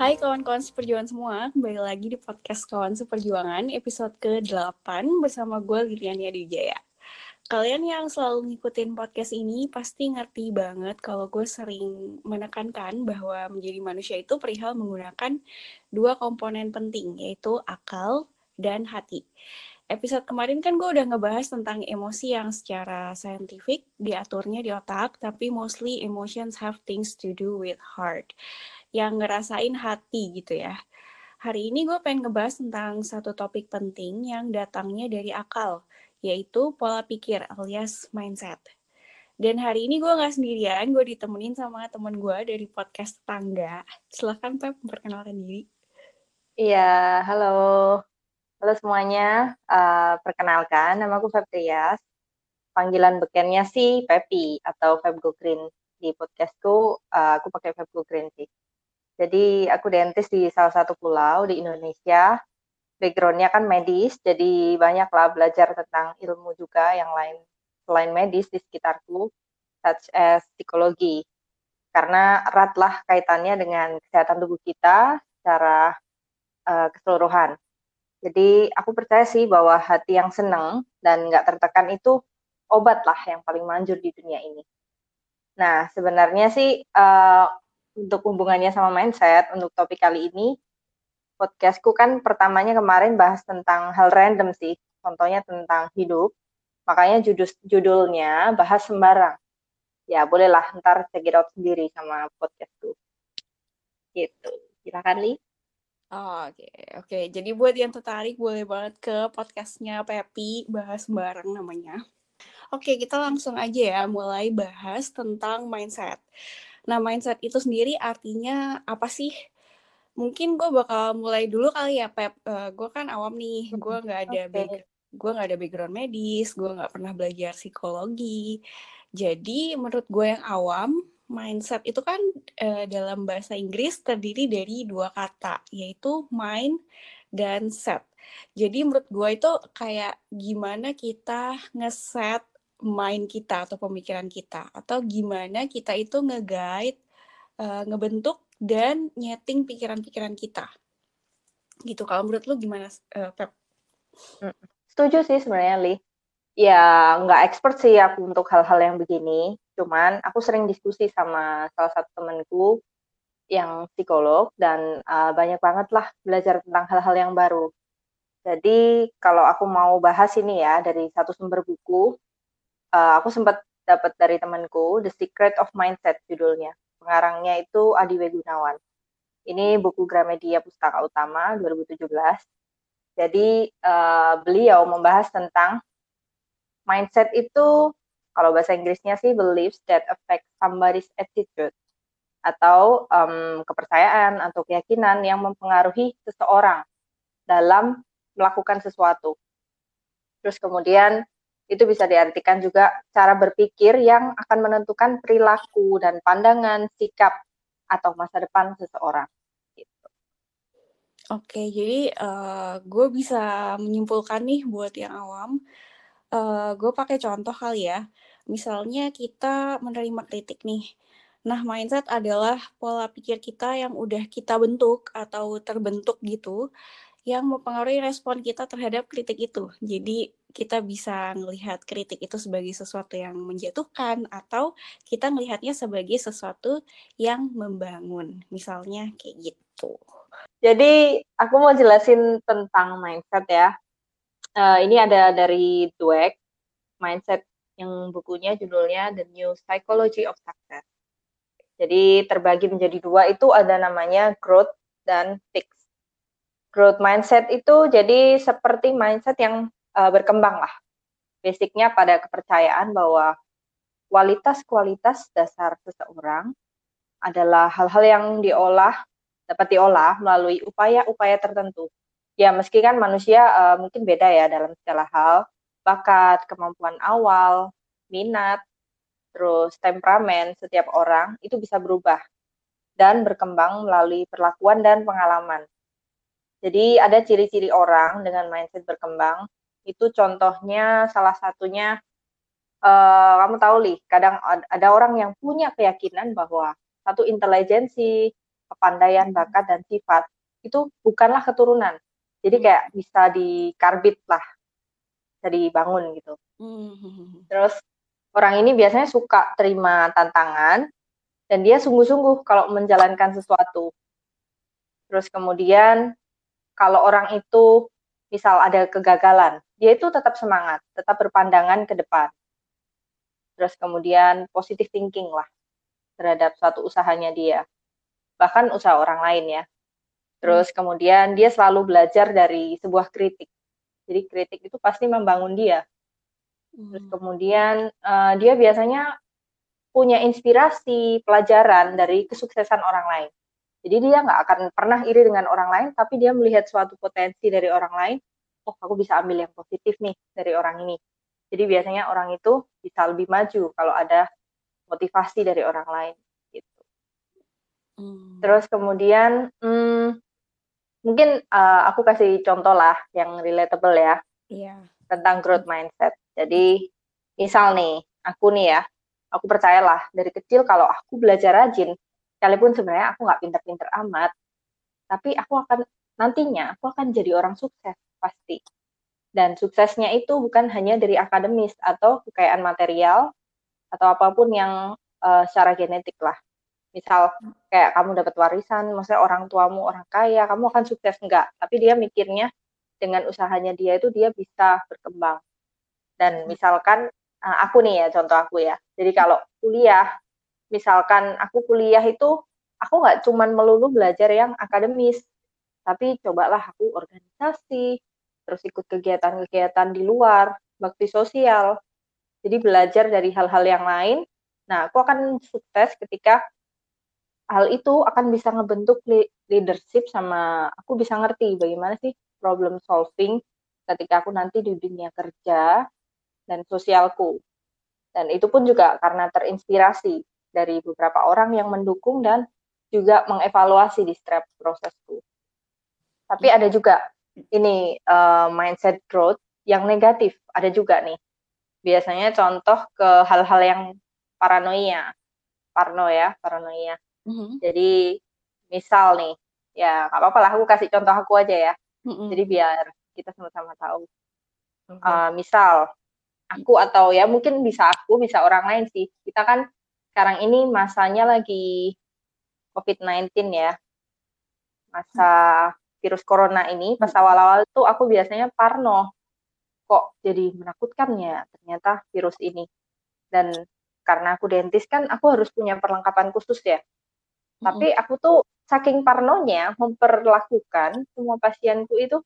Hai kawan-kawan seperjuangan semua, kembali lagi di podcast Kawan Seperjuangan episode ke-8 bersama gue Liliania Dijaya. Kalian yang selalu ngikutin podcast ini pasti ngerti banget kalau gue sering menekankan bahwa menjadi manusia itu perihal menggunakan dua komponen penting, yaitu akal dan hati. Episode kemarin kan gue udah ngebahas tentang emosi yang secara saintifik diaturnya di otak, tapi mostly emotions have things to do with heart yang ngerasain hati gitu ya. Hari ini gue pengen ngebahas tentang satu topik penting yang datangnya dari akal, yaitu pola pikir alias mindset. Dan hari ini gue gak sendirian, gue ditemenin sama temen gue dari podcast Tangga. Silahkan Pep memperkenalkan diri. Iya, halo. Halo semuanya, uh, perkenalkan nama aku Febrias. Panggilan bekennya sih Pepi atau Feb Go Green. Di podcastku uh, aku pakai Feb Go Green sih. Jadi aku dentist di salah satu pulau di Indonesia. Backgroundnya kan medis, jadi banyaklah belajar tentang ilmu juga yang lain selain medis di sekitarku, such as psikologi. Karena eratlah kaitannya dengan kesehatan tubuh kita secara uh, keseluruhan. Jadi aku percaya sih bahwa hati yang senang dan nggak tertekan itu obat lah yang paling manjur di dunia ini. Nah sebenarnya sih uh, untuk hubungannya sama mindset untuk topik kali ini podcastku kan pertamanya kemarin bahas tentang hal random sih contohnya tentang hidup makanya judul judulnya bahas sembarang ya bolehlah ntar check it sendiri sama podcastku gitu silakan li Oh, oke, okay. Okay. Jadi buat yang tertarik boleh banget ke podcastnya Pepi bahas bareng namanya. Oke, okay, kita langsung aja ya mulai bahas tentang mindset. Nah, mindset itu sendiri artinya apa sih? Mungkin gue bakal mulai dulu kali ya, Pep. Uh, gue kan awam nih, gue nggak ada okay. background gue nggak ada background medis, gue nggak pernah belajar psikologi. Jadi menurut gue yang awam, mindset itu kan uh, dalam bahasa Inggris terdiri dari dua kata, yaitu mind dan set. Jadi menurut gue itu kayak gimana kita ngeset mind kita atau pemikiran kita atau gimana kita itu nge-guide uh, ngebentuk dan nyeting pikiran-pikiran kita gitu kalau menurut lu gimana uh? Setuju sih sebenarnya Li. Ya nggak expert sih aku untuk hal-hal yang begini. Cuman aku sering diskusi sama salah satu temenku yang psikolog dan uh, banyak banget lah belajar tentang hal-hal yang baru. Jadi kalau aku mau bahas ini ya dari satu sumber buku, uh, aku sempat dapat dari temanku The Secret of Mindset judulnya. Pengarangnya itu Adi Wegunawan. Ini buku Gramedia Pustaka Utama 2017. Jadi uh, beliau membahas tentang mindset itu kalau bahasa Inggrisnya sih beliefs that affect somebody's attitude atau um, kepercayaan atau keyakinan yang mempengaruhi seseorang dalam melakukan sesuatu. Terus kemudian itu bisa diartikan juga cara berpikir yang akan menentukan perilaku dan pandangan, sikap, atau masa depan seseorang. Gitu. Oke, jadi uh, gue bisa menyimpulkan nih buat yang awam, uh, gue pakai contoh kali ya. Misalnya kita menerima kritik nih. Nah, mindset adalah pola pikir kita yang udah kita bentuk atau terbentuk gitu yang mempengaruhi respon kita terhadap kritik itu. Jadi kita bisa melihat kritik itu sebagai sesuatu yang menjatuhkan atau kita melihatnya sebagai sesuatu yang membangun. Misalnya kayak gitu. Jadi aku mau jelasin tentang mindset ya. Uh, ini ada dari Dweck, mindset yang bukunya judulnya The New Psychology of Success. Jadi terbagi menjadi dua itu ada namanya growth dan fix growth mindset itu jadi seperti mindset yang uh, berkembang lah. Basicnya pada kepercayaan bahwa kualitas-kualitas dasar seseorang adalah hal-hal yang diolah, dapat diolah melalui upaya-upaya tertentu. Ya, meski kan manusia uh, mungkin beda ya dalam segala hal, bakat, kemampuan awal, minat, terus temperamen setiap orang itu bisa berubah dan berkembang melalui perlakuan dan pengalaman. Jadi ada ciri-ciri orang dengan mindset berkembang. Itu contohnya salah satunya uh, kamu tahu li, kadang ada orang yang punya keyakinan bahwa satu intelijensi, kepandaian, bakat, dan sifat, itu bukanlah keturunan. Jadi kayak bisa dikarbit lah, bisa dibangun gitu. Hmm. Terus orang ini biasanya suka terima tantangan dan dia sungguh-sungguh kalau menjalankan sesuatu. Terus kemudian kalau orang itu misal ada kegagalan, dia itu tetap semangat, tetap berpandangan ke depan. Terus kemudian positive thinking lah terhadap suatu usahanya dia. Bahkan usaha orang lain ya. Terus kemudian dia selalu belajar dari sebuah kritik. Jadi kritik itu pasti membangun dia. Terus hmm. kemudian uh, dia biasanya punya inspirasi pelajaran dari kesuksesan orang lain. Jadi dia nggak akan pernah iri dengan orang lain, tapi dia melihat suatu potensi dari orang lain. Oh, aku bisa ambil yang positif nih dari orang ini. Jadi biasanya orang itu bisa lebih maju kalau ada motivasi dari orang lain. Gitu. Hmm. Terus kemudian, hmm, mungkin uh, aku kasih contoh lah yang relatable ya. Yeah. Tentang growth mindset. Jadi misal nih, aku nih ya, aku percayalah dari kecil kalau aku belajar rajin, sekalipun sebenarnya aku nggak pinter-pinter amat, tapi aku akan nantinya aku akan jadi orang sukses pasti. Dan suksesnya itu bukan hanya dari akademis atau kekayaan material atau apa pun yang uh, secara genetik lah. Misal kayak kamu dapat warisan, maksudnya orang tuamu orang kaya, kamu akan sukses enggak? Tapi dia mikirnya dengan usahanya dia itu dia bisa berkembang dan misalkan uh, aku nih ya contoh aku ya. Jadi kalau kuliah, misalkan aku kuliah itu aku nggak cuman melulu belajar yang akademis, tapi cobalah aku organisasi, terus ikut kegiatan-kegiatan di luar, bakti sosial. Jadi belajar dari hal-hal yang lain. Nah, aku akan sukses ketika hal itu akan bisa ngebentuk leadership sama aku bisa ngerti bagaimana sih problem solving ketika aku nanti di dunia kerja dan sosialku. Dan itu pun juga karena terinspirasi dari beberapa orang yang mendukung dan juga mengevaluasi di setiap prosesku. Tapi ada juga ini uh, mindset growth yang negatif, ada juga nih. Biasanya contoh ke hal-hal yang paranoia, parno ya, paranoia. Mm-hmm. Jadi misal nih, ya nggak apa-apa lah, aku kasih contoh aku aja ya. Mm-hmm. Jadi biar kita sama-sama tahu. Okay. Uh, misal aku atau ya mungkin bisa aku bisa orang lain sih kita kan sekarang ini masanya lagi COVID-19 ya. Masa virus corona ini pas awal-awal tuh aku biasanya parno. Kok jadi menakutkan ya ternyata virus ini. Dan karena aku dentis kan aku harus punya perlengkapan khusus ya. Tapi aku tuh saking parnonya memperlakukan semua pasienku itu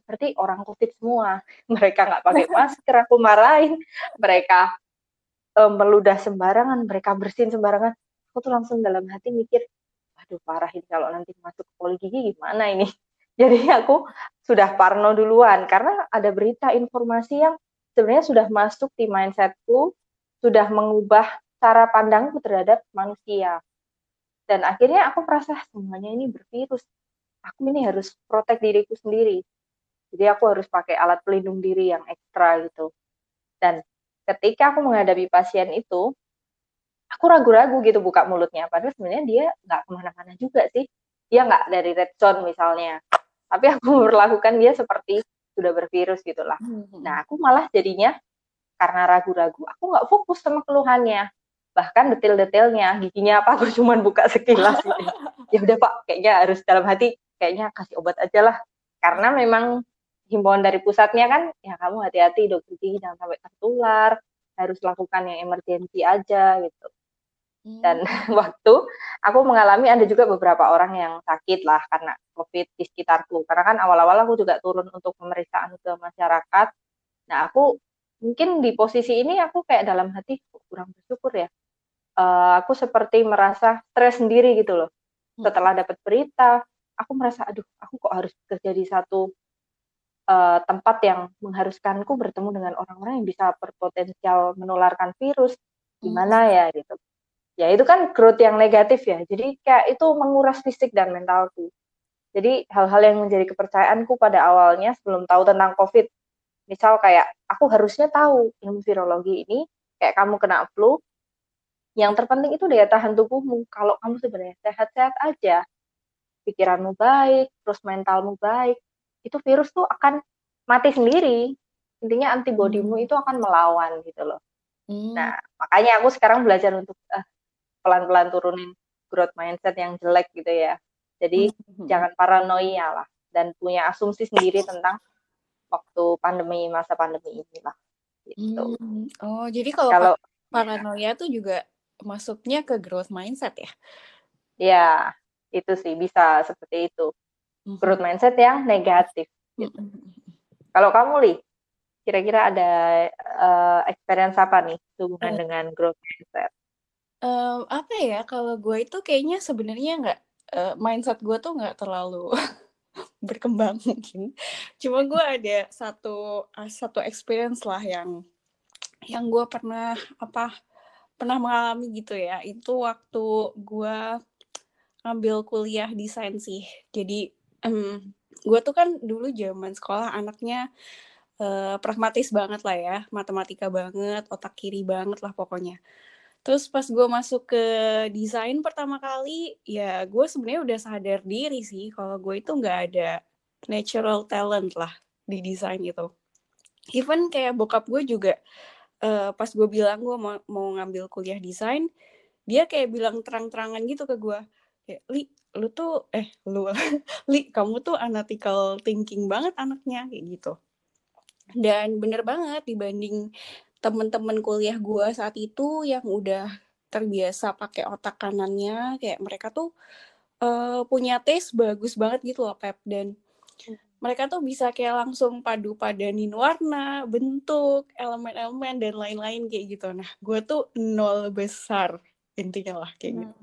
seperti orang covid semua. Mereka nggak pakai masker aku marahin. Mereka um, meludah sembarangan mereka bersin sembarangan. Aku tuh langsung dalam hati mikir aduh parah ini kalau nanti masuk poli gigi gimana ini? Jadi aku sudah parno duluan karena ada berita informasi yang sebenarnya sudah masuk di mindsetku sudah mengubah cara pandangku terhadap manusia. Dan akhirnya aku merasa semuanya ini bervirus. Aku ini harus protek diriku sendiri. Jadi aku harus pakai alat pelindung diri yang ekstra gitu. Dan ketika aku menghadapi pasien itu, aku ragu-ragu gitu buka mulutnya. Padahal sebenarnya dia nggak ke mana-mana juga sih. Dia nggak dari red zone misalnya. Tapi aku berlakukan dia seperti sudah bervirus gitulah. Hmm. Nah aku malah jadinya karena ragu-ragu, aku nggak fokus sama keluhannya. Bahkan detail-detailnya, giginya apa aku cuma buka sekilas gitu. ya udah pak, kayaknya harus dalam hati kayaknya kasih obat aja lah. Karena memang himbauan dari pusatnya kan ya kamu hati-hati dokter gigi jangan sampai tertular harus lakukan yang emergensi aja gitu. Dan hmm. waktu aku mengalami ada juga beberapa orang yang sakit lah karena covid di sekitarku. Karena kan awal-awal aku juga turun untuk pemeriksaan ke masyarakat. Nah aku mungkin di posisi ini aku kayak dalam hati kurang bersyukur ya. Uh, aku seperti merasa stres sendiri gitu loh. Hmm. setelah dapat berita aku merasa aduh aku kok harus kerja di satu uh, tempat yang mengharuskanku bertemu dengan orang-orang yang bisa berpotensial menularkan virus gimana hmm. ya gitu. Ya itu kan growth yang negatif ya. Jadi kayak itu menguras fisik dan mentalku. Jadi hal-hal yang menjadi kepercayaanku pada awalnya sebelum tahu tentang covid. Misal kayak aku harusnya tahu ilmu virologi ini kayak kamu kena flu yang terpenting itu daya tahan tubuhmu. Kalau kamu sebenarnya sehat-sehat aja pikiranmu baik, terus mentalmu baik, itu virus tuh akan mati sendiri. Intinya antibodimu Hmm. itu akan melawan gitu loh. Hmm. Nah, makanya aku sekarang belajar untuk uh, pelan-pelan turunin growth mindset yang jelek gitu ya. Jadi Hmm. jangan paranoia lah dan punya asumsi sendiri tentang waktu pandemi masa pandemi inilah gitu. Hmm. Oh, jadi kalau, Kalau paranoia tuh juga masuknya ke growth mindset ya? ya itu sih bisa seperti itu. Mhm. Growth mindset yang negatif gitu. Mhm. Kalau kamu Li, kira-kira ada uh, experience apa nih hubungan Eh. dengan growth mindset? Eee, apa ya, kalau gue itu kayaknya sebenarnya nggak, eee, mindset gue tuh nggak terlalu berkembang mungkin. Cuma gue ada satu satu experience lah yang yang gue pernah apa, pernah mengalami gitu ya. Itu waktu gue ngambil kuliah desain sih. Jadi, mmm, gue tuh kan dulu zaman sekolah anaknya, eee, pragmatis banget lah ya, matematika banget, otak kiri banget lah pokoknya. Terus pas gue masuk ke desain pertama kali, ya gue sebenarnya udah sadar diri sih kalau gue itu nggak ada natural talent lah di desain itu. Even kayak bokap gue juga, eee, pas gue bilang gue mau mau ngambil kuliah desain, dia kayak bilang terang-terangan gitu ke gue, kayak, "Li, lu tuh" eh, lu, "Li, kamu tuh analytical thinking banget anaknya," kayak gitu. Dan bener banget dibanding temen-temen kuliah gue saat itu yang udah terbiasa pakai otak kanannya, kayak mereka tuh, eee, punya taste bagus banget gitu loh, Pep, dan mereka tuh bisa kayak langsung padu-padanin warna, bentuk, elemen-elemen, dan lain-lain kayak gitu. Nah, gue tuh nol besar intinya lah kayak gitu.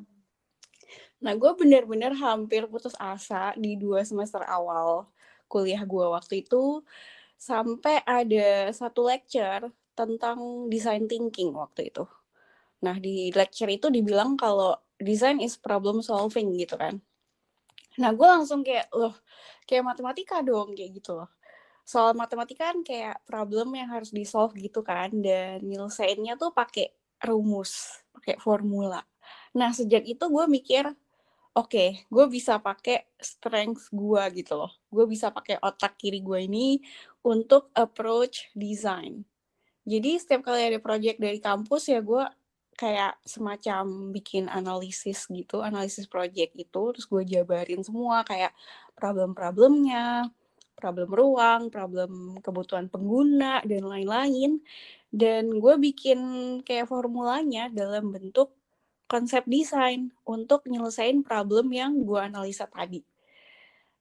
Nah, gue bener-bener hampir putus asa di 2 semester awal kuliah gue waktu itu, sampai ada satu lecture tentang design thinking waktu itu. Nah, di lecture itu dibilang kalau design is problem solving gitu kan. Nah, gue langsung kayak, loh, kayak matematika dong, kayak gitu loh. Soal matematika kan kayak problem yang harus di-solve gitu kan, dan nyelesainnya tuh pakai rumus, pakai formula. Nah, sejak itu gue mikir, oke, gue bisa pakai strength gue gitu loh. Gue bisa pakai otak kiri gue ini untuk approach design. Jadi setiap kali ada project dari kampus ya gue kayak semacam bikin analisis gitu, analisis project itu, terus gue jabarin semua kayak problem-problemnya, problem ruang, problem kebutuhan pengguna, dan lain-lain. Dan gue bikin kayak formulanya dalam bentuk konsep desain untuk nyelesain problem yang gue analisa tadi.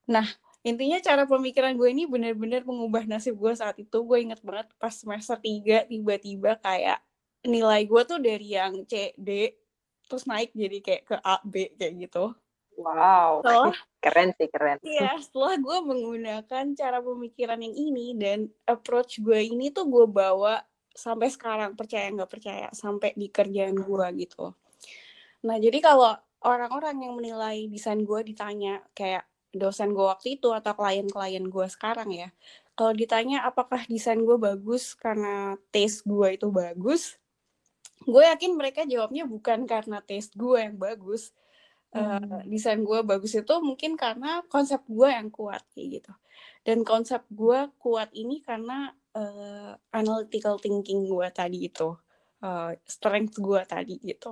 Nah, intinya cara pemikiran gue ini bener-bener mengubah nasib gue saat itu. Gue inget banget pas semester 3 tiba-tiba kayak nilai gue tuh dari yang C, D, terus naik jadi kayak ke A, B kayak gitu. Wow, Setelah keren sih, keren. Iya, setelah gue menggunakan cara pemikiran yang ini dan approach gue ini tuh gue bawa sampai sekarang, percaya nggak percaya, sampai di kerjaan gue gitu. Nah, jadi kalau orang-orang yang menilai desain gue ditanya kayak dosen gue waktu itu atau klien-klien gue sekarang ya, kalau ditanya apakah desain gue bagus karena taste gue itu bagus, gue yakin mereka jawabnya bukan karena taste gue yang bagus. Uh, desain gue bagus itu mungkin karena konsep gue yang kuat kayak gitu. Dan konsep gue kuat ini karena uh, analytical thinking gue tadi itu. Uh, strength gue tadi gitu.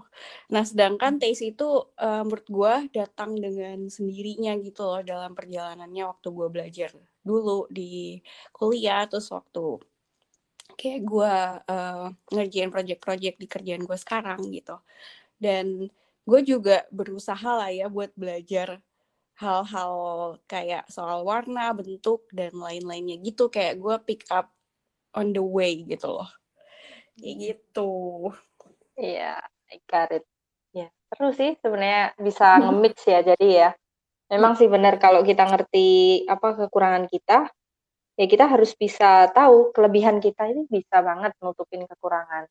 Nah, sedangkan taste itu uh, menurut gue datang dengan sendirinya gitu loh dalam perjalanannya waktu gue belajar dulu di kuliah terus waktu kayak gue uh, ngerjain project-project di kerjaan gue sekarang gitu. Dan gue juga berusaha lah ya buat belajar hal-hal kayak soal warna, bentuk, dan lain-lainnya gitu. Kayak gue pick up on the way gitu loh. Kayak gitu. Iya, I got it. Ya, terus sih sebenarnya bisa nge-mix ya. Jadi ya, memang sih benar kalau kita ngerti apa kekurangan kita, ya kita harus bisa tahu kelebihan kita ini bisa banget nutupin kekurangan.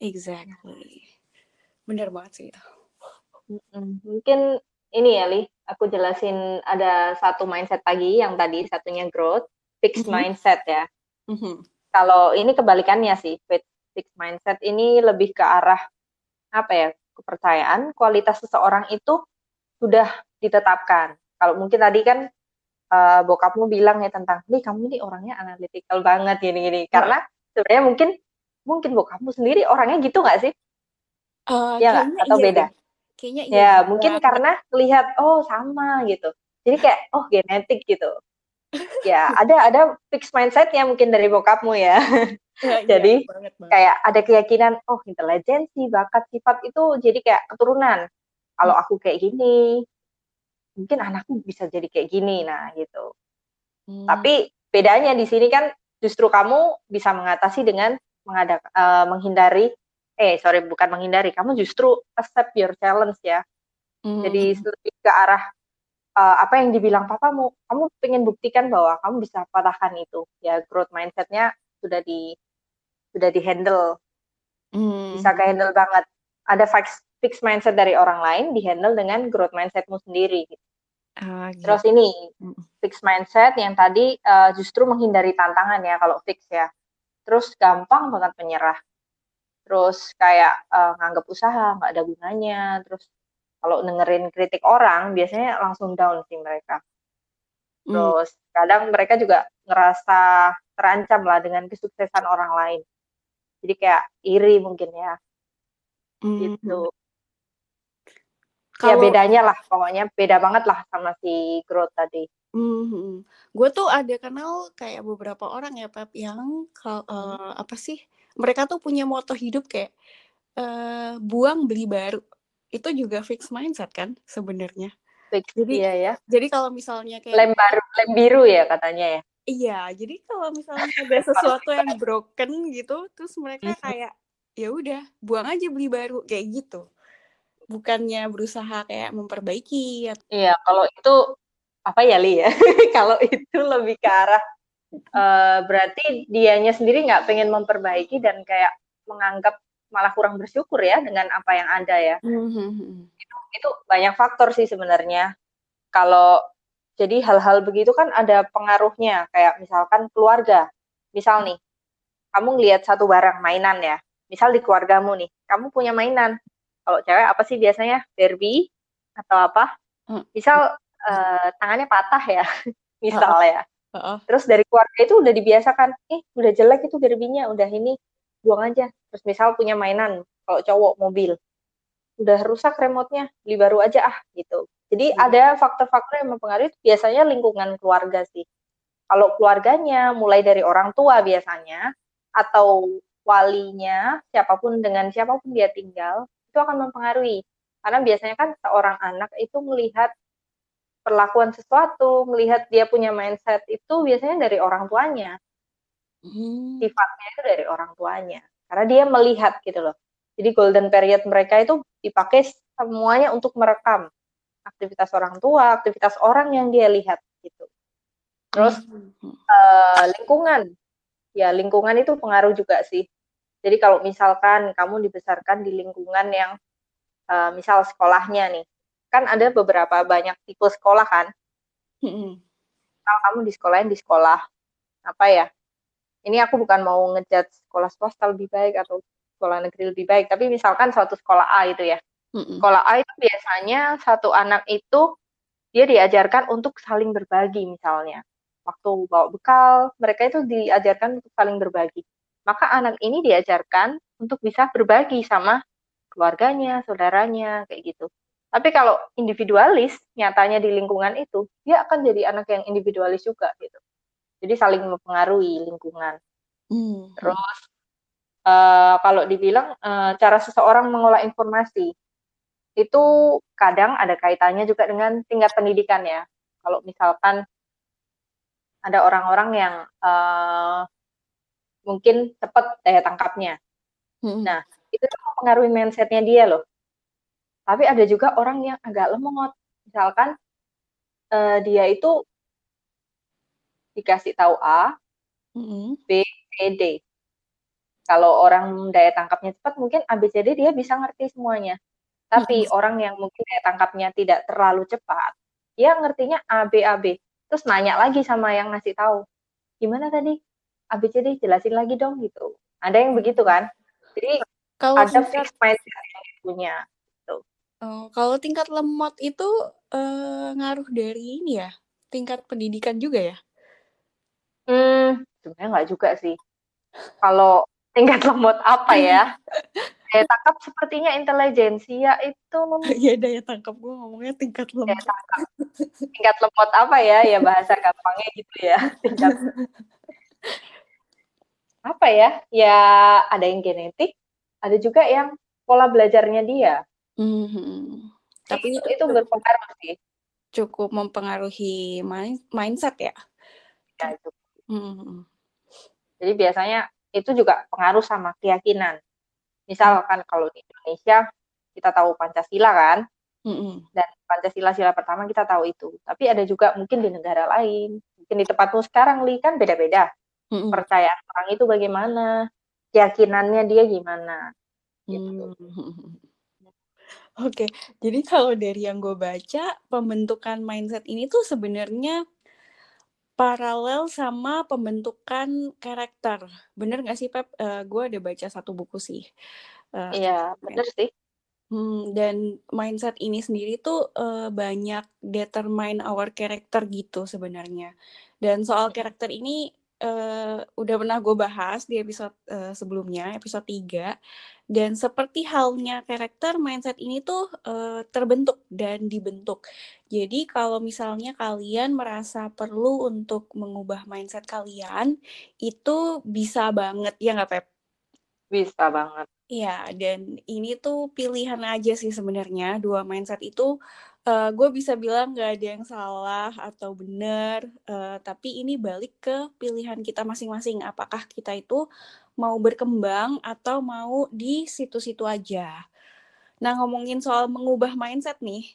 Exactly. Bener banget sih itu. Mungkin ini ya, Li, aku jelasin ada satu mindset lagi yang tadi satunya growth, fixed Mhm. mindset ya. Mhm. Kalau ini kebalikannya sih, fixed mindset ini lebih ke arah apa ya, kepercayaan kualitas seseorang itu sudah ditetapkan. Kalau mungkin tadi kan uh, bokapmu bilang ya tentang, nih kamu ini orangnya analytical banget gini-gini. Karena sebenarnya mungkin mungkin bokapmu sendiri orangnya gitu nggak sih? Uh, ya nggak? Atau iya beda? Kayaknya iya. Ya, mungkin karena lihat oh sama gitu. Jadi kayak oh genetik gitu. Ya, ada ada fix mindsetnya mungkin dari bokapmu ya. ya jadi ya, banget, banget. kayak ada keyakinan oh intelijensi, bakat, sifat itu jadi kayak keturunan. Kalau aku kayak gini, mungkin anakku bisa jadi kayak gini. Nah, gitu. Hmm. Tapi bedanya di sini kan justru kamu bisa mengatasi dengan mengadak, uh, menghindari eh sorry bukan menghindari kamu justru accept your challenge ya hmm. jadi lebih ke arah uh, apa yang dibilang papamu kamu pengen buktikan bahwa kamu bisa patahkan itu ya growth mindsetnya sudah di sudah di handle hmm. bisa ke handle banget ada fix fix mindset dari orang lain di handle dengan growth mindsetmu sendiri gitu. Uh, gitu. Terus ini hmm. fix mindset yang tadi uh, justru menghindari tantangan ya kalau fix ya. Terus gampang banget menyerah terus kayak uh, nganggap usaha nggak ada gunanya terus kalau dengerin kritik orang biasanya langsung down sih mereka. Hmm. terus hmm. kadang mereka juga ngerasa terancam lah dengan kesuksesan orang lain. Jadi kayak iri mungkin ya. Hmm. gitu ya bedanya lah pokoknya beda banget lah sama si growth tadi. Hmm, gue tuh ada kenal kayak beberapa orang ya Pep yang uh, apa sih mereka tuh punya moto hidup kayak uh, buang beli baru itu juga fix mindset kan sebenarnya. Jadi iya ya. jadi kalau misalnya kayak lem baru lem biru ya katanya ya. Iya jadi kalau misalnya ada sesuatu yang broken gitu terus mereka kayak ya udah buang aja beli baru kayak gitu. Bukannya berusaha kayak memperbaiki iya kalau itu apa ya li ya? Kalau itu lebih ke arah uh, berarti dianya sendiri nggak pengen memperbaiki dan kayak menganggap malah kurang bersyukur ya dengan apa yang ada ya. Mm-hmm. Itu itu banyak faktor sih sebenarnya. Kalau jadi hal-hal begitu kan ada pengaruhnya kayak misalkan keluarga. Misal nih, kamu ngelihat satu barang mainan ya. Misal di keluargamu nih, kamu punya mainan. Kalau cewek apa sih biasanya? Barbie atau apa? Mm. Misal uh, tangannya patah ya, misal ya Uh-uh. Terus dari keluarga itu udah dibiasakan, eh udah jelek itu derbinya, udah ini buang aja. Terus misal punya mainan, kalau cowok mobil, udah rusak remote-nya, beli baru aja ah gitu. Jadi hmm. ada faktor-faktor yang mempengaruhi biasanya lingkungan keluarga sih. Kalau keluarganya mulai dari orang tua biasanya atau walinya, siapa pun dengan siapa pun dia tinggal, itu akan mempengaruhi. Karena biasanya kan seorang anak itu melihat perlakuan sesuatu, melihat dia punya mindset itu biasanya dari orang tuanya. Hmm. Sifatnya itu dari orang tuanya. Karena dia melihat gitu loh. Jadi golden period mereka itu dipakai semuanya untuk merekam aktivitas orang tua, aktivitas orang yang dia lihat gitu. Terus hmm. uh, lingkungan, ya lingkungan itu pengaruh juga sih. Jadi kalau misalkan kamu dibesarkan di lingkungan yang uh, misal sekolahnya nih, kan ada beberapa banyak tipe sekolah kan. Kalau kamu di sekolah di sekolah apa ya? Ini aku bukan mau ngejat sekolah swasta lebih baik atau sekolah negeri lebih baik, tapi misalkan suatu sekolah A itu ya. Sekolah A itu biasanya satu anak itu dia diajarkan untuk saling berbagi misalnya. Waktu bawa bekal, mereka itu diajarkan untuk saling berbagi. Maka anak ini diajarkan untuk bisa berbagi sama keluarganya, saudaranya, kayak gitu. Tapi kalau individualis, nyatanya di lingkungan itu, dia akan jadi anak yang individualis juga gitu. Jadi saling mempengaruhi lingkungan. Hmm. Terus uh, kalau dibilang uh, cara seseorang mengolah informasi itu kadang ada kaitannya juga dengan tingkat pendidikan ya. Kalau misalkan ada orang-orang yang uh, mungkin cepat daya tangkapnya. Hmm. Nah, itu mempengaruhi mindsetnya dia loh. Tapi ada juga orang yang agak lemot. Misalkan uh, dia itu dikasih tahu A, mm-hmm. B, C, D. Kalau orang daya tangkapnya cepat, mungkin A, B, C, D dia bisa ngerti semuanya. Tapi mm-hmm. orang yang mungkin daya tangkapnya tidak terlalu cepat, dia ngertinya A, B, A, B. Terus nanya lagi sama yang ngasih tahu, gimana tadi? A, B, C, D jelasin lagi dong gitu. Ada yang begitu kan? Jadi kalau ada fixed mindset yang punya. Oh, kalau tingkat lemot itu uh, ngaruh dari ini ya, tingkat pendidikan juga ya? Hmm, sebenarnya nggak juga sih. Kalau tingkat lemot apa ya? daya tangkap sepertinya intelijensia itu ya daya tangkap gue ngomongnya tingkat lemot daya tangkap. tingkat lemot apa ya ya bahasa gampangnya gitu ya tingkat apa ya ya ada yang genetik ada juga yang pola belajarnya dia mm-hmm. tapi itu, itu berpengaruh sih cukup mempengaruhi mindset ya ya cukup. Mm-hmm. jadi biasanya itu juga pengaruh sama keyakinan Misalkan kalau di Indonesia kita tahu Pancasila kan, mm-hmm. dan Pancasila sila pertama kita tahu itu. Tapi ada juga mungkin di negara lain, mungkin di tempatmu sekarang li kan beda-beda. Mm-hmm. Percayaan orang itu bagaimana, keyakinannya dia gimana. Gitu. Mm-hmm. Oke, okay. jadi kalau dari yang gue baca, pembentukan mindset ini tuh sebenarnya paralel sama pembentukan karakter. Bener gak sih Pep? Uh, eh, gue ada baca satu buku sih. Uh, iya, bener sih. Hmm, dan mindset ini sendiri tuh uh, banyak determine our character gitu sebenarnya. Dan soal karakter ini uh, udah pernah gue bahas di episode uh, sebelumnya, episode 3. Dan seperti halnya karakter, mindset ini tuh uh, terbentuk dan dibentuk. Jadi kalau misalnya kalian merasa perlu untuk mengubah mindset kalian, itu bisa banget, ya nggak Pep? Bisa banget. Iya, dan ini tuh pilihan aja sih sebenarnya. Dua mindset itu uh, gue bisa bilang gak ada yang salah atau benar, uh, tapi ini balik ke pilihan kita masing-masing. Apakah kita itu mau berkembang atau mau di situ-situ aja. Nah ngomongin soal mengubah mindset nih,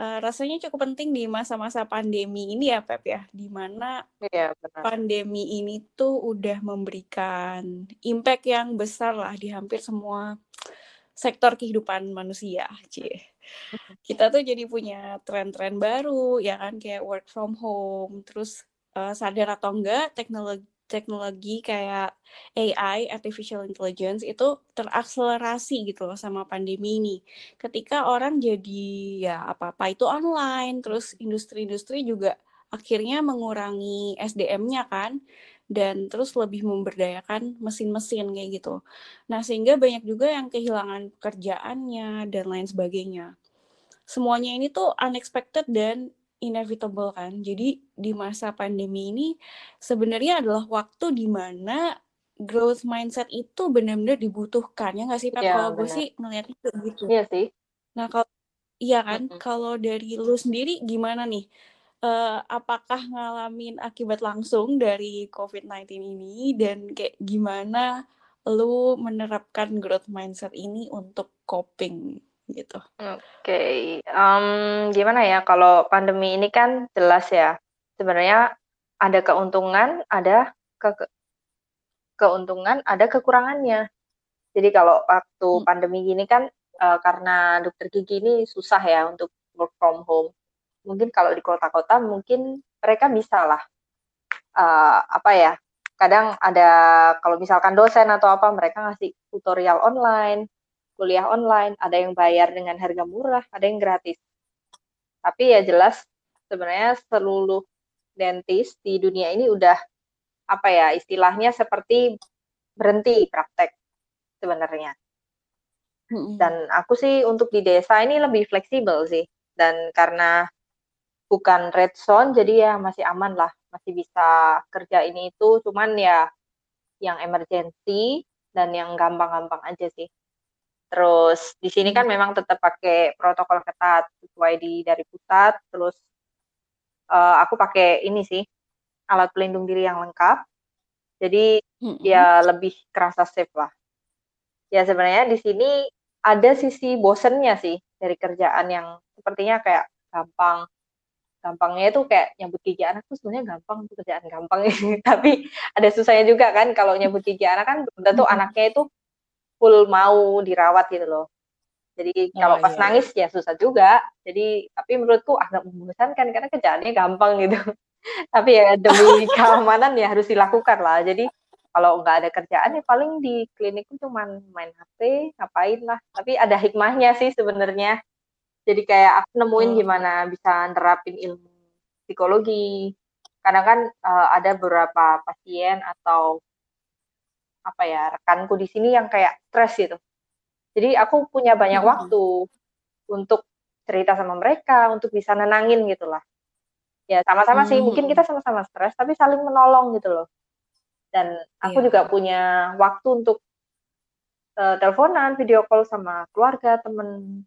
uh, rasanya cukup penting di masa-masa pandemi ini ya Pep ya, di mana ya, pandemi ini tuh udah memberikan impact yang besar lah di hampir semua sektor kehidupan manusia, cie kita tuh jadi punya tren-tren baru ya kan? Kayak work from home terus uh, sadar atau enggak teknologi teknologi kayak AI artificial intelligence itu terakselerasi gitu loh sama pandemi ini. Ketika orang jadi ya apa-apa itu online terus industri-industri juga akhirnya mengurangi SDM-nya kan dan terus lebih memberdayakan mesin-mesin kayak gitu. Nah, sehingga banyak juga yang kehilangan pekerjaannya dan lain sebagainya. Semuanya ini tuh unexpected dan inevitable kan. Jadi di masa pandemi ini sebenarnya adalah waktu di mana growth mindset itu benar-benar dibutuhkan ya nggak sih Pak? Ya, kalau gue sih ngeliatnya gitu. Iya sih. Nah kalau iya kan, mm -hmm. kalau dari lu sendiri gimana nih? Uh, apakah ngalamin akibat langsung dari COVID-19 ini dan kayak gimana lu menerapkan growth mindset ini untuk coping gitu? Oke, okay. um, gimana ya kalau pandemi ini kan jelas ya sebenarnya ada keuntungan, ada ke keuntungan, ada kekurangannya. Jadi kalau waktu hmm. pandemi gini kan uh, karena dokter gigi ini susah ya untuk work from home mungkin kalau di kota-kota mungkin mereka bisa lah uh, apa ya kadang ada kalau misalkan dosen atau apa mereka ngasih tutorial online kuliah online ada yang bayar dengan harga murah ada yang gratis. Tapi ya jelas sebenarnya seluruh dentis di dunia ini udah apa ya istilahnya seperti berhenti praktek sebenarnya. Dan aku sih untuk di desa ini lebih fleksibel sih. Dan karena bukan red zone jadi ya masih aman lah masih bisa kerja ini itu. Cuman ya yang emergency dan yang gampang-gampang aja sih. Terus di sini kan memang tetap pakai protokol ketat sesuai di dari pusat. Terus uh, aku pakai ini sih alat pelindung diri yang lengkap. Jadi hmm. ya lebih kerasa safe lah. Ya sebenarnya di sini ada sisi bosennya sih dari kerjaan yang sepertinya kayak gampang gampangnya itu kayak nyambut gigi anak tuh sebenarnya gampang itu kerjaan gampang. Tapi ada susahnya juga kan kalau nyambut gigi anak kan tentu hmm. anaknya itu full mau dirawat gitu loh. Jadi oh, kalau pas iya. nangis ya susah juga. Jadi tapi menurutku agak membosankan karena kerjaannya gampang gitu. Tapi ya demi keamanan ya harus dilakukan lah. Jadi kalau nggak ada kerjaan ya paling di klinik cuma main HP ngapain lah. Tapi ada hikmahnya sih sebenarnya jadi kayak aku nemuin oh. gimana bisa nerapin ilmu psikologi karena kan uh, ada beberapa pasien atau apa ya rekanku di sini yang kayak stres gitu jadi aku punya banyak hmm. waktu untuk cerita sama mereka untuk bisa nenangin gitulah ya sama-sama hmm. sih mungkin kita sama-sama stres tapi saling menolong gitu loh dan aku yeah. juga punya waktu untuk uh, teleponan video call sama keluarga temen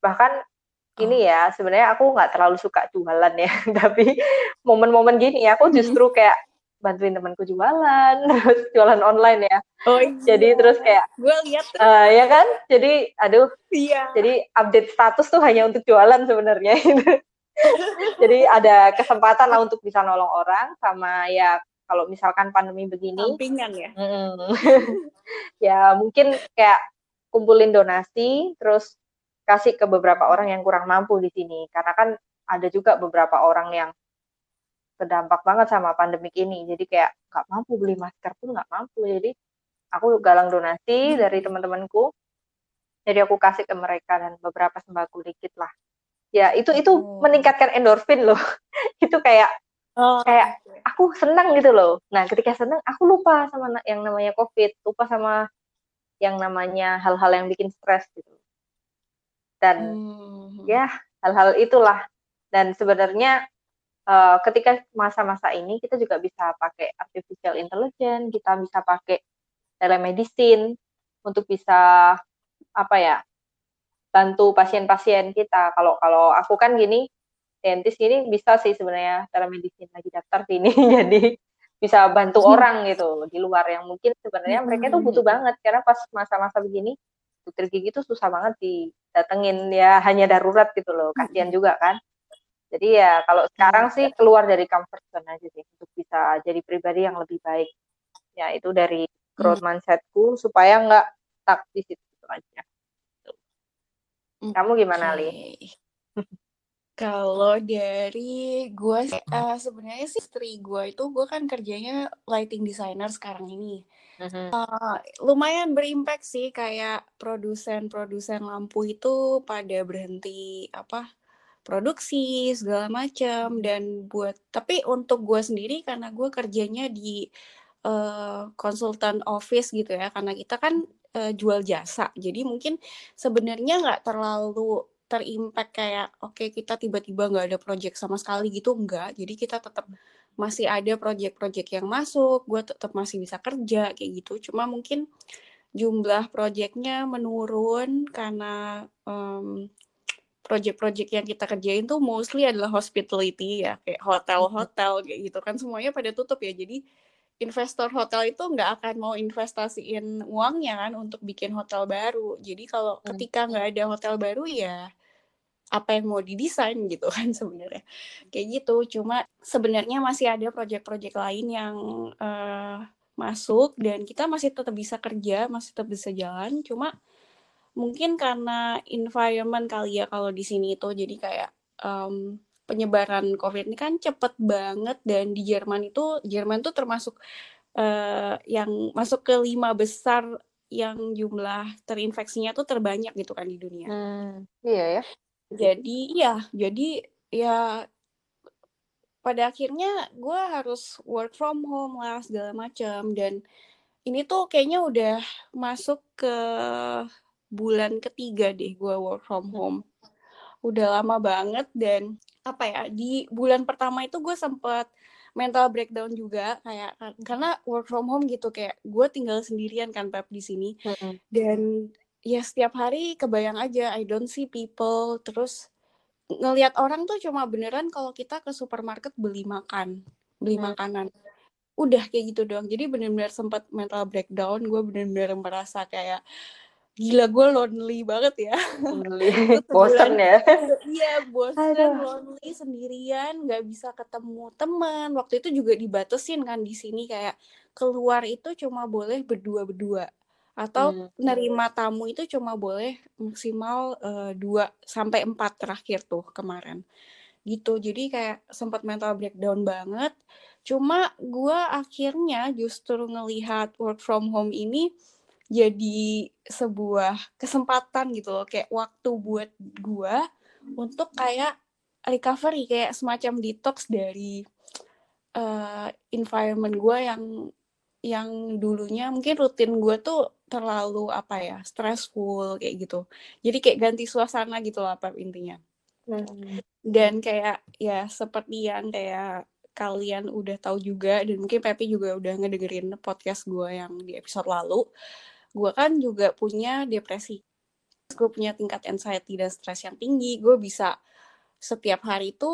bahkan oh. ini ya sebenarnya aku nggak terlalu suka jualan ya tapi momen-momen gini ya aku hmm. justru kayak bantuin temanku jualan terus jualan online ya oh, iya. jadi terus kayak gue lihat uh, ya kan jadi aduh iya. jadi update status tuh hanya untuk jualan sebenarnya Jadi ada kesempatan lah untuk bisa nolong orang sama ya kalau misalkan pandemi begini. Sampingan ya. ya mungkin kayak kumpulin donasi terus kasih ke beberapa orang yang kurang mampu di sini. Karena kan ada juga beberapa orang yang terdampak banget sama pandemik ini. Jadi kayak nggak mampu beli masker pun nggak mampu. Jadi aku galang donasi dari teman-temanku. Jadi aku kasih ke mereka dan beberapa sembako dikit lah. Ya itu itu oh. meningkatkan endorfin loh. Itu kayak oh. kayak aku senang gitu loh. Nah ketika senang aku lupa sama yang namanya covid lupa sama yang namanya hal-hal yang bikin stres gitu dan hmm. ya hal-hal itulah dan sebenarnya uh, ketika masa-masa ini kita juga bisa pakai artificial intelligence kita bisa pakai telemedicine untuk bisa apa ya bantu pasien-pasien kita. Kalau kalau aku kan gini, dentist gini bisa sih sebenarnya telemedicine lagi daftar sini, jadi bisa bantu hmm. orang gitu di luar yang mungkin sebenarnya mereka tuh butuh hmm. banget karena pas masa-masa begini dokter gigi tuh susah banget didatengin ya hanya darurat gitu loh kasihan hmm. juga kan jadi ya kalau sekarang sih keluar dari comfort zone aja sih untuk bisa jadi pribadi yang lebih baik ya itu dari growth mindsetku supaya nggak stuck di situ aja kamu gimana, okay. Li? Kalau dari gue uh, sebenarnya sih istri gue itu gue kan kerjanya lighting designer sekarang ini. Uh, lumayan berimpact sih kayak produsen-produsen lampu itu pada berhenti apa produksi segala macam dan buat tapi untuk gue sendiri karena gue kerjanya di uh, konsultan office gitu ya karena kita kan uh, jual jasa. Jadi mungkin sebenarnya nggak terlalu terimpact kayak oke okay, kita tiba-tiba nggak ada project sama sekali gitu enggak. Jadi kita tetap masih ada project-project yang masuk, gue tetap masih bisa kerja kayak gitu. Cuma mungkin jumlah projectnya menurun karena um, project-project yang kita kerjain tuh mostly adalah hospitality ya kayak hotel-hotel kayak gitu kan semuanya pada tutup ya jadi investor hotel itu nggak akan mau investasiin uangnya kan untuk bikin hotel baru. Jadi kalau ketika nggak ada hotel baru ya apa yang mau didesain gitu kan sebenarnya kayak gitu. Cuma sebenarnya masih ada proyek-proyek lain yang uh, masuk dan kita masih tetap bisa kerja, masih tetap bisa jalan. Cuma mungkin karena environment kali ya kalau di sini itu jadi kayak um, penyebaran COVID ini kan cepet banget dan di Jerman itu Jerman tuh termasuk uh, yang masuk ke lima besar yang jumlah terinfeksinya tuh terbanyak gitu kan di dunia. Hmm, iya ya. Jadi iya, jadi ya pada akhirnya gue harus work from home lah segala macam dan ini tuh kayaknya udah masuk ke bulan ketiga deh gue work from home. Udah lama banget dan apa ya di bulan pertama itu gue sempat mental breakdown juga kayak karena work from home gitu kayak gue tinggal sendirian kan pep di sini mm-hmm. dan ya setiap hari kebayang aja I don't see people. Terus ngelihat orang tuh cuma beneran kalau kita ke supermarket beli makan beli mm. makanan. Udah kayak gitu doang. Jadi bener-bener sempat mental breakdown. Gue bener-bener merasa kayak gila gue lonely banget ya. Lonely. Bosan ya? iya bosan lonely sendirian nggak bisa ketemu teman. Waktu itu juga dibatasin kan di sini kayak keluar itu cuma boleh berdua berdua atau hmm. nerima tamu itu cuma boleh maksimal uh, dua sampai empat terakhir tuh kemarin. Gitu. Jadi kayak sempat mental breakdown banget. Cuma gue akhirnya justru ngelihat work from home ini jadi sebuah kesempatan gitu loh kayak waktu buat gue untuk kayak recovery kayak semacam detox dari uh, environment gue yang yang dulunya mungkin rutin gue tuh terlalu apa ya stressful kayak gitu. Jadi kayak ganti suasana gitu lah apa intinya. Hmm. dan kayak ya seperti yang kayak kalian udah tahu juga dan mungkin Pepi juga udah ngedengerin podcast gue yang di episode lalu gue kan juga punya depresi. Gue punya tingkat anxiety dan stres yang tinggi. Gue bisa setiap hari itu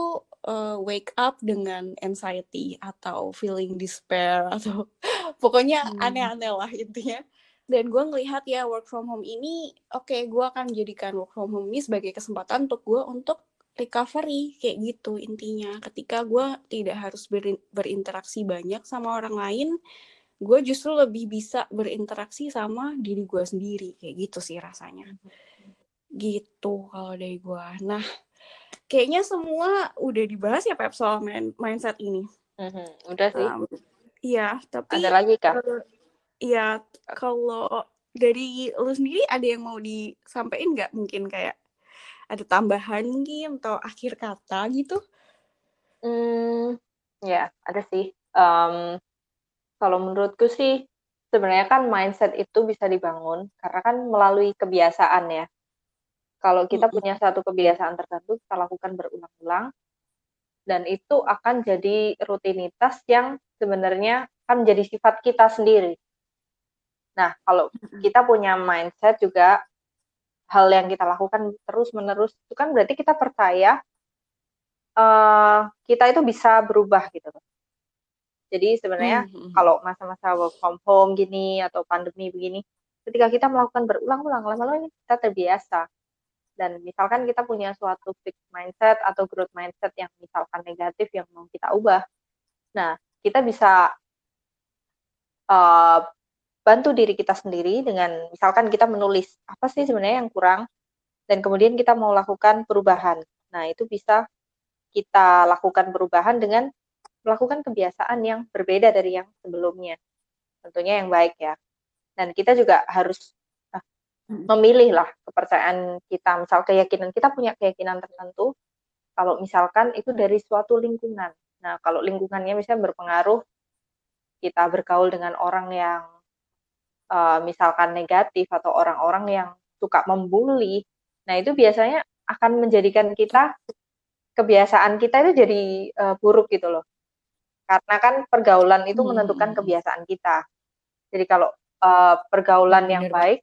uh, wake up dengan anxiety atau feeling despair atau pokoknya hmm. aneh-aneh lah intinya dan gue ngelihat ya work from home ini oke okay, gue akan menjadikan work from home ini sebagai kesempatan untuk gue untuk recovery kayak gitu intinya ketika gue tidak harus ber berinteraksi banyak sama orang lain gue justru lebih bisa berinteraksi sama diri gue sendiri kayak gitu sih rasanya hmm. gitu kalau dari gue nah kayaknya semua udah dibahas ya Pep soal main mindset ini. Mm-hmm. Udah sih. Um, iya, tapi ada lagi kak? Iya, kalau dari lu sendiri ada yang mau disampaikan nggak? Mungkin kayak ada tambahan mungkin atau akhir kata gitu? Hmm, ya ada sih. Um, kalau menurutku sih sebenarnya kan mindset itu bisa dibangun karena kan melalui kebiasaan ya. Kalau kita punya satu kebiasaan tertentu, kita lakukan berulang-ulang, dan itu akan jadi rutinitas yang sebenarnya akan menjadi sifat kita sendiri. Nah, kalau kita punya mindset juga hal yang kita lakukan terus-menerus itu kan berarti kita percaya uh, kita itu bisa berubah gitu. Jadi sebenarnya mm-hmm. kalau masa-masa work from home gini atau pandemi begini, ketika kita melakukan berulang-ulang, lama-lama kita terbiasa dan misalkan kita punya suatu fixed mindset atau growth mindset yang misalkan negatif yang mau kita ubah, nah kita bisa uh, bantu diri kita sendiri dengan misalkan kita menulis apa sih sebenarnya yang kurang dan kemudian kita mau lakukan perubahan. Nah itu bisa kita lakukan perubahan dengan melakukan kebiasaan yang berbeda dari yang sebelumnya. Tentunya yang baik ya. Dan kita juga harus memilih lah kepercayaan kita, misal keyakinan kita punya keyakinan tertentu, kalau misalkan itu dari suatu lingkungan. Nah, kalau lingkungannya misalnya berpengaruh, kita bergaul dengan orang yang uh, misalkan negatif atau orang-orang yang suka membuli, nah itu biasanya akan menjadikan kita kebiasaan kita itu jadi uh, buruk gitu loh. Karena kan pergaulan itu menentukan hmm. kebiasaan kita. Jadi kalau uh, pergaulan yang baik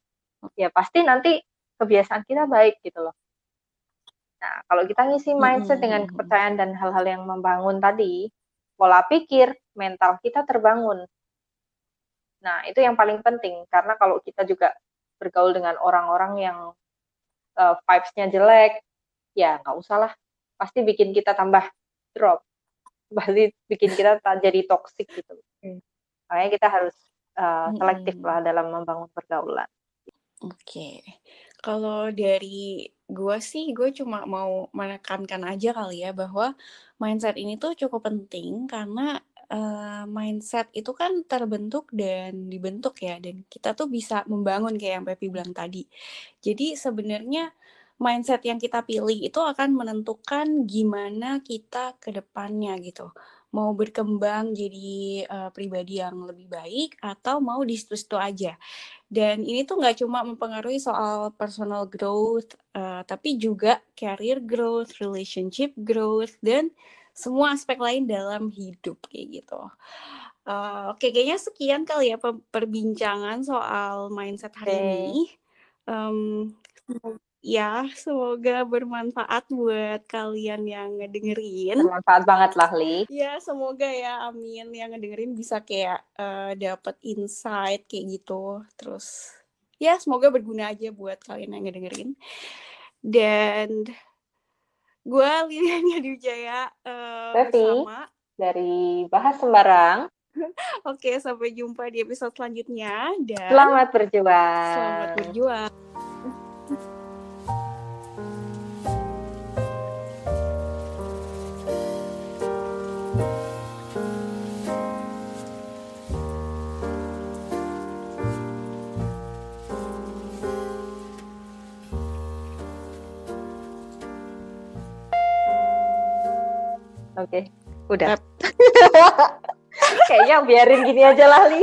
ya pasti nanti kebiasaan kita baik gitu loh. Nah, kalau kita ngisi mindset hmm. dengan kepercayaan dan hal-hal yang membangun tadi, pola pikir, mental kita terbangun. Nah, itu yang paling penting karena kalau kita juga bergaul dengan orang-orang yang uh, vibes-nya jelek, ya nggak usah lah. Pasti bikin kita tambah drop. Pasti bikin kita jadi toxic gitu. Hmm. Makanya kita harus uh, selektif lah dalam membangun pergaulan. Oke. Kalau dari gue sih, gue cuma mau menekankan aja kali ya bahwa mindset ini tuh cukup penting karena uh, mindset itu kan terbentuk dan dibentuk ya, dan kita tuh bisa membangun kayak yang Pepi bilang tadi. Jadi sebenarnya mindset yang kita pilih itu akan menentukan gimana kita ke depannya gitu. Mau berkembang jadi uh, pribadi yang lebih baik atau mau di situ-situ aja. Dan ini tuh nggak cuma mempengaruhi soal personal growth, uh, tapi juga career growth, relationship growth, dan semua aspek lain dalam hidup kayak gitu. Uh, Oke, okay, kayaknya sekian kali ya perbincangan soal mindset hari okay. ini. Um, ya, semoga bermanfaat buat kalian yang ngedengerin. Bermanfaat banget lah, Li. Ya, semoga ya, amin. Yang ngedengerin bisa kayak uh, dapat insight kayak gitu. Terus, ya semoga berguna aja buat kalian yang ngedengerin. Dan gue Lilian Wijaya uh, bersama dari Bahas Sembarang. Oke, sampai jumpa di episode selanjutnya. Dan selamat berjuang. Selamat berjuang. Oke, udah. Kayaknya biarin gini aja lah, Li.